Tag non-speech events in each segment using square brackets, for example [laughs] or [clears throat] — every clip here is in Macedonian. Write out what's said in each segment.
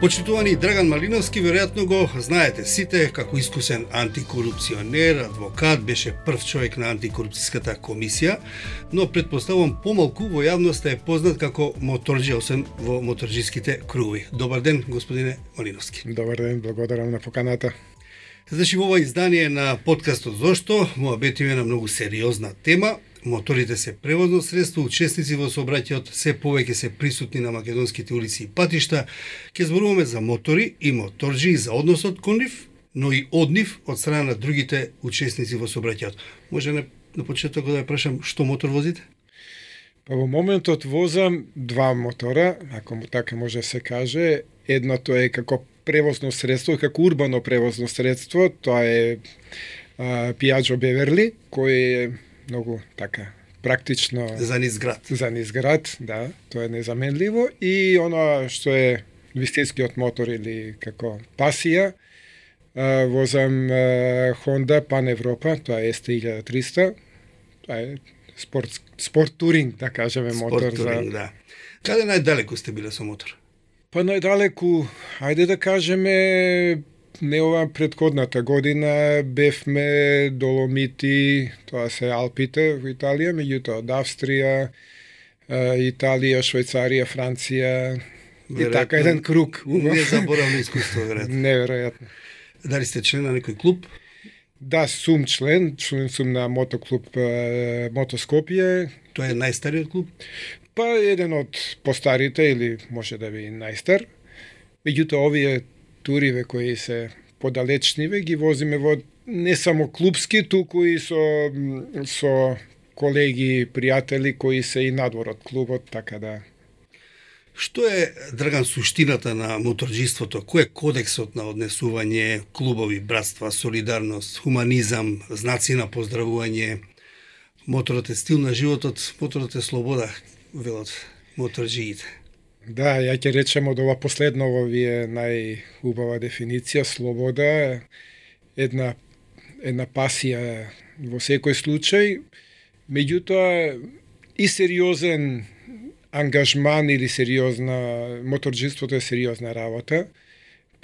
Почитувани Драган Малиновски, веројатно го знаете сите како искусен антикорупционер, адвокат, беше прв човек на антикорупцијската комисија, но предпоставувам помалку во јавноста е познат како моторџи, освен во моторџиските круги. Добар ден, господине Малиновски. Добар ден, благодарам на поканата. Значи, во ова издание на подкастот Зошто, му абетиме на многу сериозна тема, Моторите се превозно средство, учесници во сообраќајот се повеќе се присутни на македонските улици и патишта. Ке зборуваме за мотори и моторџи за односот кон нив, но и од нив од страна на другите учесници во сообраќајот. Може на, на почеток да ја прашам што мотор возите? Па во моментот возам два мотора, ако му така може да се каже. Едното е како превозно средство, како урбано превозно средство, тоа е а, Piaggio Beverly, кој е многу така практично за низ град. За низ град, да, тоа е незаменливо и оно што е вистинскиот мотор или како пасија, возам Honda Pan Европа, тоа е ST1300, тоа е спорт, спорт туринг, да кажеме, спорт мотор. Туринг, за... да. Каде најдалеку сте биле со мотор? Па најдалеку, ајде да кажеме, не ова предходната година бевме Доломити, тоа се Алпите во Италија, меѓутоа од Австрија, Италија, Швајцарија, Франција вероятно, и така еден круг. Незаборавно искуство, веројатно. [laughs] Неверојатно. Дали сте член на некој клуб? Да, сум член, член сум на мотоклуб Мотоскопија. Тоа е најстариот клуб? Па еден од постарите или може да би најстар. Меѓутоа овие туриве кои се подалечниве ги возиме во не само клубски, туку и со со колеги, пријатели кои се и надвор од клубот, така да Што е, Драган, суштината на моторџиството? Кој е кодексот на однесување, клубови, братства, солидарност, хуманизам, знаци на поздравување? Моторот е стил на животот, моторот е слобода, велот моторџиите. Да, ја ќе речем од ова последново ви е најубава дефиниција, слобода, една, една пасија во секој случај, меѓутоа и сериозен ангажман или сериозна, моторџиството е сериозна работа,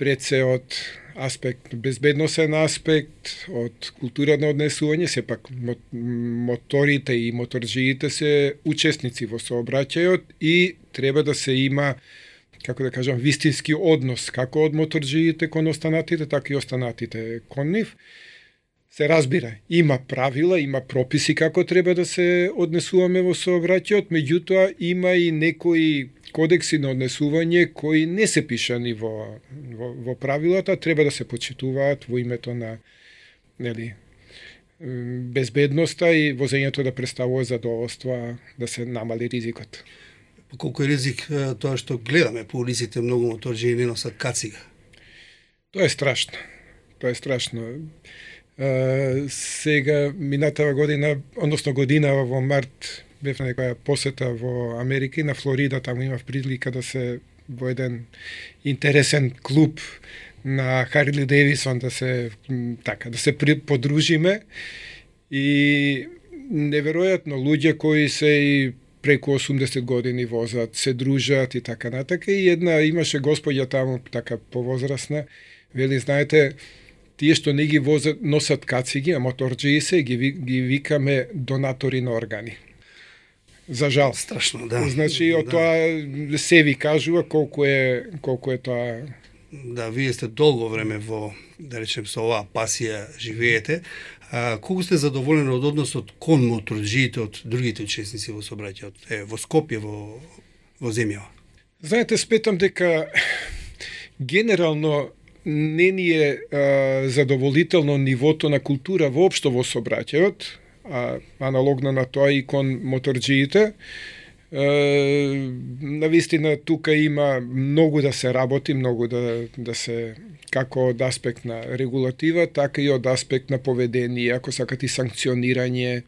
пред се од аспект, безбедносен аспект, од култура на однесување, сепак моторите и моторџиите се учесници во сообраќајот и треба да се има како да кажам, вистински однос, како од моторџиите кон останатите, така и останатите кон нив. Се разбира, има правила, има прописи како треба да се однесуваме во сообраќајот, меѓутоа има и некои кодекси на однесување кои не се пишани во, во, во правилата, треба да се почитуваат во името на нели, безбедноста и возењето да представува задоволство да се намали ризикот. Колку е ризик тоа што гледаме по улиците многу моторџи не носат кацига? Тоа е страшно. Тоа е страшно. Сега, минатава година, односно година во март, бев на некоја посета во Америка и на Флорида, таму имав прилика да се во еден интересен клуб на Харли Девисон да се така да се подружиме. И неверојатно луѓе кои се и преку 80 години возат, се дружат и така натака. И една имаше господја таму така повозрасна, вели знаете тие што не ги возат носат кациги, а моторџии се ги, ги викаме донатори на органи. За жал. Страшно, да. Значи, од да. тоа се ви кажува колку е, колку е тоа... Да, вие сте долго време во, да речем, со оваа пасија живеете. А, колку сте задоволени од односот кон моторџиите од другите учесници во собраќајот? Е, во Скопје, во, во земјава? Знаете, спетам дека генерално не ни е а, задоволително нивото на култура воопшто во собраќајот, а, аналогно на тоа и кон моторџиите. на вистина тука има многу да се работи, многу да, да се како од аспект на регулатива, така и од аспект на поведение, ако сакате санкционирање,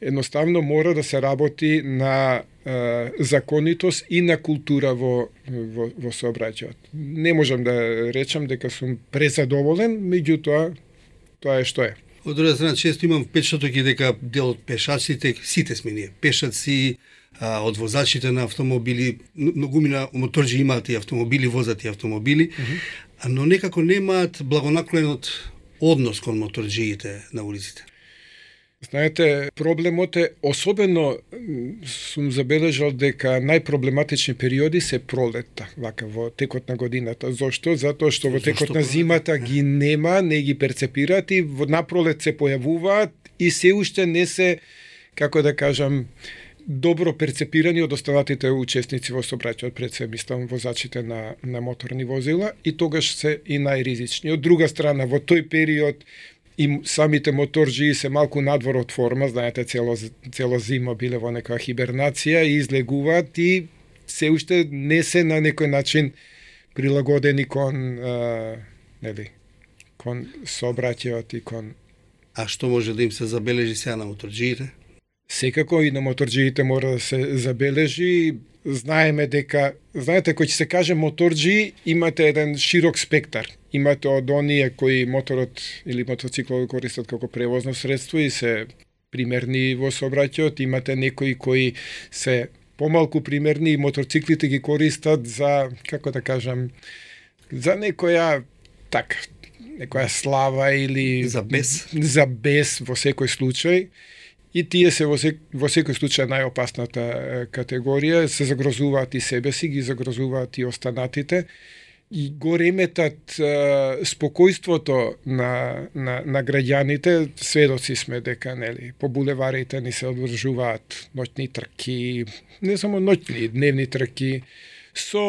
едноставно мора да се работи на е, законитост и на култура во, во, во сообраќајот. Не можам да речам дека сум презадоволен, меѓутоа, тоа е што е. Од друга страна, често имам впечаток и дека дел од пешаците, сите сме ние, пешаци, а, од возачите на автомобили, многумина моторџи имаат и автомобили, возат и автомобили, mm -hmm. но некако немаат благонаклонот однос кон моторџиите на улиците. Знаете, проблемот е, особено сум забележал дека најпроблематични периоди се пролетта, вака во текот на годината. Зошто? Затоа што во текот на зимата ги нема, не ги перцепираат и во напролет се појавуваат и се уште не се, како да кажам, добро перцепирани од останатите учесници во сообраќајот, пред се мислам возачите на, на моторни возила и тогаш се и најризични. Од друга страна, во тој период и самите моторџи се малку надвор од форма, знаете, цело, цело зима биле во некоја хибернација и излегуваат и се уште не се на некој начин прилагодени кон, а, нели, кон сообраќајот и кон... А што може да им се забележи сега на моторџиите? Секако и на моторџиите мора да се забележи. Знаеме дека, знаете, кој ќе се каже моторџи, имате еден широк спектар. Имате од оние кои моторот или мотоциклот користат како превозно средство и се примерни во сообраќајот, имате некои кои се помалку примерни и мотоциклите ги користат за, како да кажам, за некоја така, некоја слава или за бес, за бес во секој случај. И тие се во, сек, во секој случај најопасната категорија, се загрозуваат и себе си, ги загрозуваат и останатите. И го реметат спокојството на, на, на граѓаните, сведоци сме дека нели, по булеварите ни се одржуваат ноќни трки, не само ноќни, дневни трки, со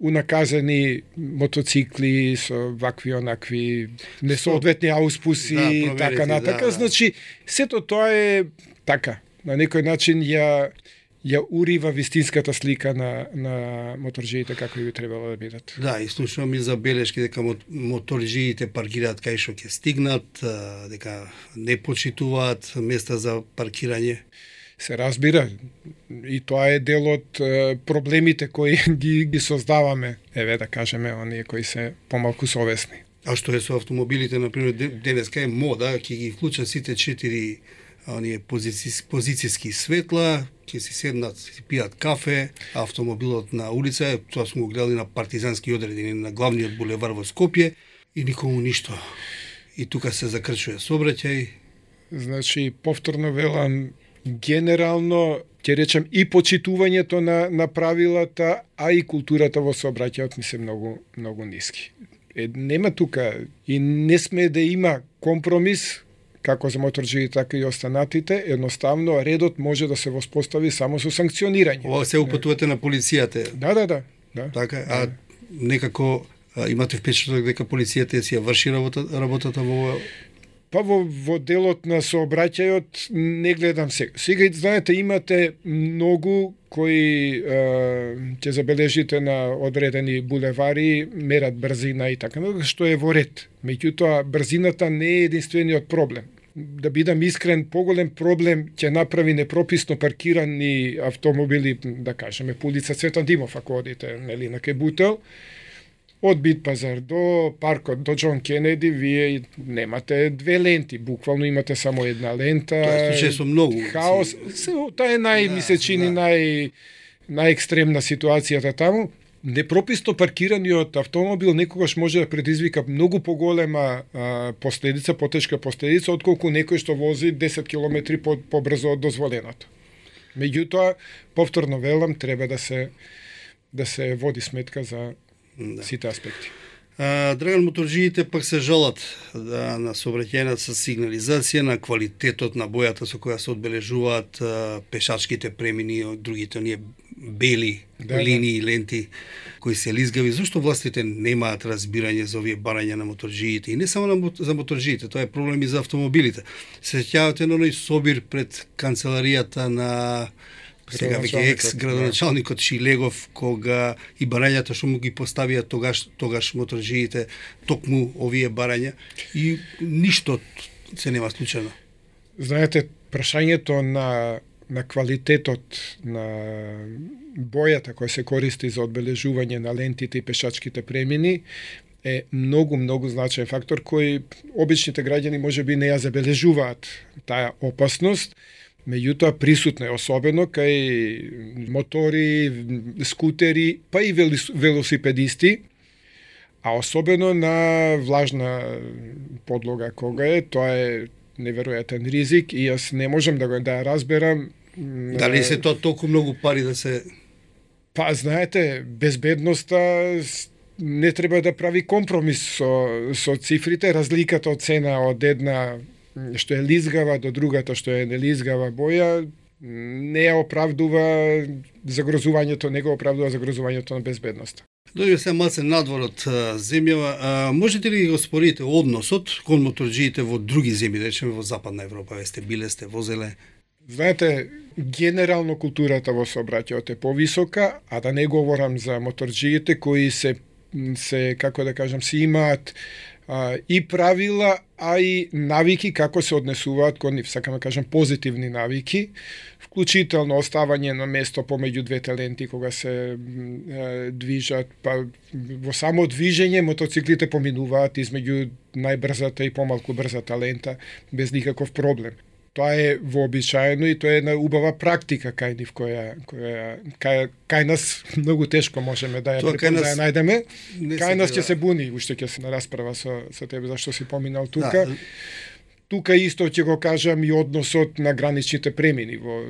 унаказани мотоцикли со вакви онакви несоодветни ауспуси и да, така натака. Да, да. Значи, сето тоа е така. На некој начин ја ја урива вистинската слика на, на моторџиите како би требало да бидат. Да, и слушам и забелешки дека моторџиите паркираат кај што ќе стигнат, дека не почитуваат места за паркирање. Се разбира, и тоа е дел од проблемите кои [laughs] ги, ги создаваме, еве да кажеме, оние кои се помалку совесни. А што е со автомобилите, например, денеска е мода, ќе ги вклучат сите четири оние позици, позицијски светла, ќе си седнат, си пијат кафе, автомобилот на улица, тоа сме го гледали на партизански одредени на главниот булевар во Скопје и никому ништо. И тука се закрчува сообраќај. Значи, повторно велам, генерално, ќе речем, и почитувањето на, на правилата, а и културата во сообраќајот ми се многу, многу ниски. Е, нема тука и не сме да има компромис како за моторџи така и останатите, едноставно редот може да се воспостави само со санкционирање. Ова се упатувате на полицијата. Да, да, да. да. Така, а да. некако а, имате впечаток дека полицијата си ја врши работа, работата во Па во, во делот на сообраќајот не гледам сега. Сега, знаете, имате многу кои е, ќе забележите на одредени булевари мерат брзина и така, што е во ред. Меѓутоа, брзината не е единствениот проблем. Да бидам искрен, поголем проблем ќе направи непрописно паркирани автомобили, да кажеме, по улица Цветан Димов, ако одите, нели, на Кебутел, од Бит пазар до паркот до Џон Кенеди вие немате две ленти, буквално имате само една лента. Тоа е случај со многу. Хаос, се, тоа е нај да, ми се чини да. нај најекстремна ситуацијата таму. Непрописно паркираниот автомобил некогаш може да предизвика многу поголема а, последица, потешка последица отколку некој што вози 10 км по, побрзо од дозволеното. Меѓутоа, повторно велам, треба да се да се води сметка за да. сите аспекти. А, Драган моторџиите пак се жалат да, на сообраќајната со сигнализација, на квалитетот на бојата со која се одбележуваат а, пешачките премини, другите оние бели да, да. линии, да. ленти кои се лизгави. Зошто властите немаат разбирање за овие барања на моторџиите? И не само на, за моторџиите, тоа е проблем и за автомобилите. Се сеќавате на оној собир пред канцеларијата на сега веќе екс градоначалникот Шилегов кога и барањата што му ги поставија тогаш тогаш моторџиите токму овие барања и ништо се нема случајно. Знаете, прашањето на на квалитетот на бојата која се користи за одбележување на лентите и пешачките премини е многу, многу значаен фактор кој обичните граѓани може би не ја забележуваат таа опасност, Меѓутоа присутна е особено кај мотори, скутери, па и велосипедисти, а особено на влажна подлога кога е, тоа е неверојатен ризик и јас не можам да го да разберам Дали се тоа толку многу пари да се Па знаете, безбедноста не треба да прави компромис со со цифрите, разликата од цена од една што е лизгава до другата што е нелизгава боја не ја оправдува загрозувањето, не го оправдува загрозувањето на безбедноста. Дојде се малце надвор од земјава. А, можете ли го спорите односот кон моторџиите во други земји, да речеме во Западна Европа, ве сте биле, сте возеле? Знаете, генерално културата во сообраќајот е повисока, а да не говорам за моторџиите кои се се како да кажам се имаат а, и правила, а и навики како се однесуваат кон нив, сакам да кажам позитивни навики, вклучително оставање на место помеѓу двете ленти кога се е, движат, па во само движење мотоциклите поминуваат измеѓу најбрзата и помалку брзата лента без никаков проблем тоа е вообичаено и тоа е една убава практика кај нив која која кај, кај нас многу тешко можеме да ја препознаеме, да ја најдеме. Кај нас ќе се буни, уште ќе се на расправа со со тебе зашто си поминал тука. Да. Тука исто ќе го кажам и односот на граничните премини во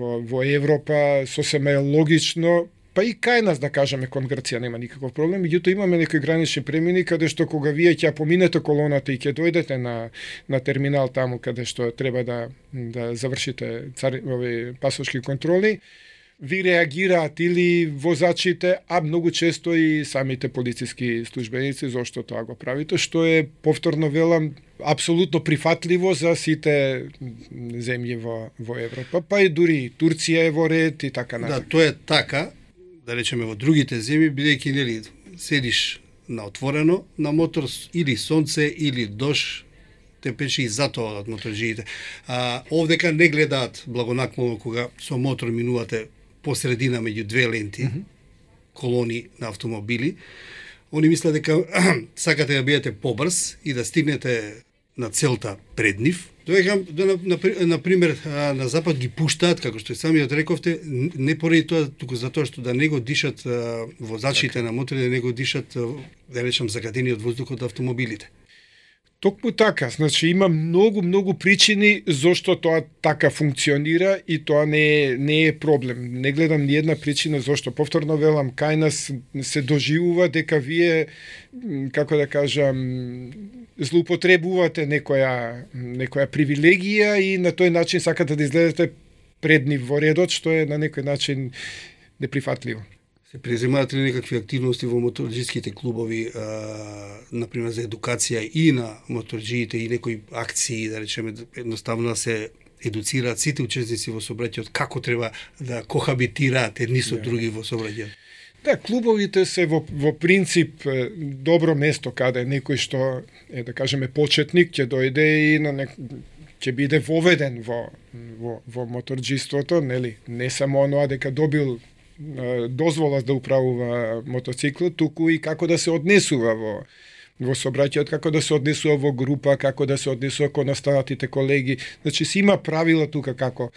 во во Европа сосема е логично па и кај нас да кажеме кон Грција нема никаков проблем, меѓутоа имаме некои гранични премини каде што кога вие ќе поминете колоната и ќе дојдете на на терминал таму каде што треба да да завршите цари, овие пасошки контроли, ви реагираат или возачите, а многу често и самите полициски службеници зошто тоа го правите, што е повторно велам апсолутно прифатливо за сите земји во во Европа, па и дури Турција е во ред и така натаму. Да, тоа е така, да речеме во другите земји, бидејќи нели седиш на отворено на мотор или сонце или дош те печи и затоа од моторџиите. А овдека не гледаат благонаклоно кога со мотор минувате по средина меѓу две ленти, mm -hmm. колони на автомобили. Они мислат дека [clears throat] сакате да бидете побрз и да стигнете на целта пред нив, Доека, да, на, на, на пример, на Запад ги пуштаат, како што и самиот рековте, не поради тоа, туку затоа што да не го дишат возачите така. на мотори, да не го дишат, да речам, загадениот воздух од автомобилите. Токму така, значи има многу многу причини зошто тоа така функционира и тоа не е, не е проблем. Не гледам ни една причина зошто повторно велам кај нас се доживува дека вие како да кажам злоупотребувате некоја некоја привилегија и на тој начин сакате да изгледате предни во редот што е на некој начин неприфатливо. Се преземаат ли некакви активности во моторџиските клубови, а, например за едукација и на моторџиите и некои акции, да речеме, едноставно да се едуцираат сите учесници во сообраќајот како треба да кохабитираат едни со yeah. други во сообраќајот? Да, клубовите се во, во принцип добро место каде некој што е да кажеме почетник ќе дојде и на нек ќе биде воведен во во во моторџиството, нели? Не само оноа дека добил дозвола да управува мотоцикл, туку и како да се однесува во во собраќајот, како да се однесува во група, како да се однесува кон останатите колеги. Значи, си има правила тука како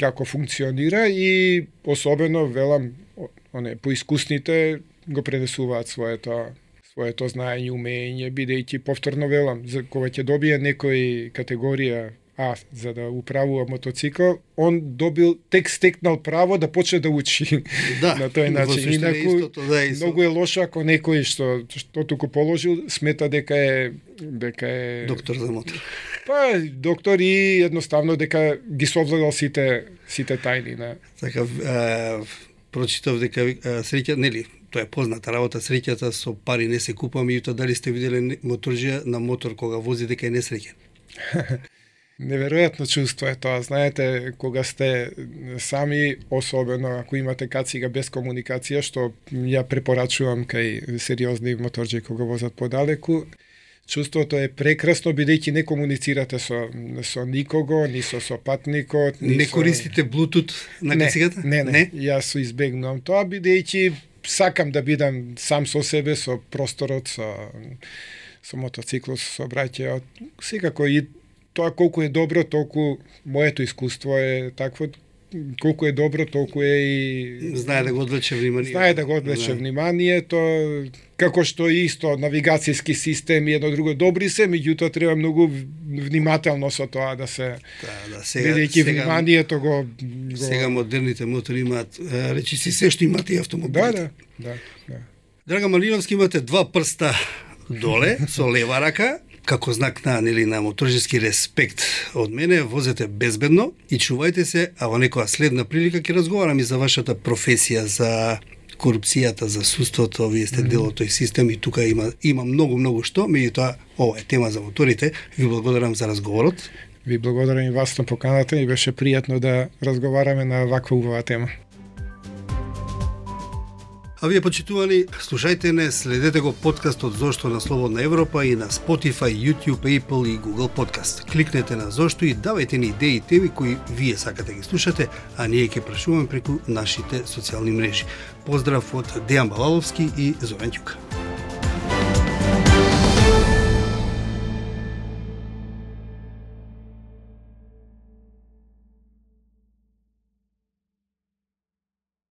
како функционира и особено велам оне поискусните го пренесуваат своето своето знаење, умење, бидејќи повторно велам, за кога ќе добие некој категорија а за да управува мотоцикл, он добил тек стекнал право да почне да учи да, [laughs] на тој начин. Инаку, истото, да, исто. многу е лошо ако некој што што туку положил смета дека е дека е доктор за мотор. Па доктор и едноставно дека ги совладал сите сите тајни на. Така е, прочитав дека среќа нели тоа е позната работа, среќата со пари не се купува, меѓутоа дали сте виделе моторџија на мотор кога вози дека е несреќен? [laughs] Неверојатно чувство е тоа, знаете, кога сте сами, особено ако имате кацига без комуникација, што ја препорачувам кај сериозни моторџи кога возат подалеку, чувството е прекрасно бидејќи не комуницирате со со никого, ни со сопатникот, ни не со... користите Bluetooth на кацигата? Не, не, не, не. јас избегнувам тоа бидејќи сакам да бидам сам со себе, со просторот, со со мотоциклот, со браќаот. Секако и тоа колку е добро, толку моето искуство е такво, колку е добро, толку е и... Знае да го одвлече внимание. Знае да го одвлече Да. вниманието, како што и исто навигацијски системи едно друго добри се, меѓутоа треба многу внимателно со тоа да се Да, да, сега, бидејќи сега, вниманието го, го сега модерните мотори имаат, е, речи си се што имате и автомобили. Да, да, да, да. Драга Малиновски, имате два прста доле со лева рака, како знак на нели на моторжески респект од мене, возете безбедно и чувајте се, а во некоја следна прилика ќе разговарам и за вашата професија, за корупцијата, за суството, вие сте дел од тој систем и тука има има многу многу што, меѓутоа ова е тема за моторите. Ви благодарам за разговорот. Ви благодарам и вас на поканата и беше пријатно да разговараме на ваква убава тема. А вие почитувани, слушајте не, следете го подкастот Зошто на Слободна Европа и на Spotify, YouTube, Apple и Google Podcast. Кликнете на Зошто и давајте ни идеи и теми кои вие сакате ги слушате, а ние ќе прашуваме преку нашите социјални мрежи. Поздрав од Дејан Балаловски и Зоран Ќука.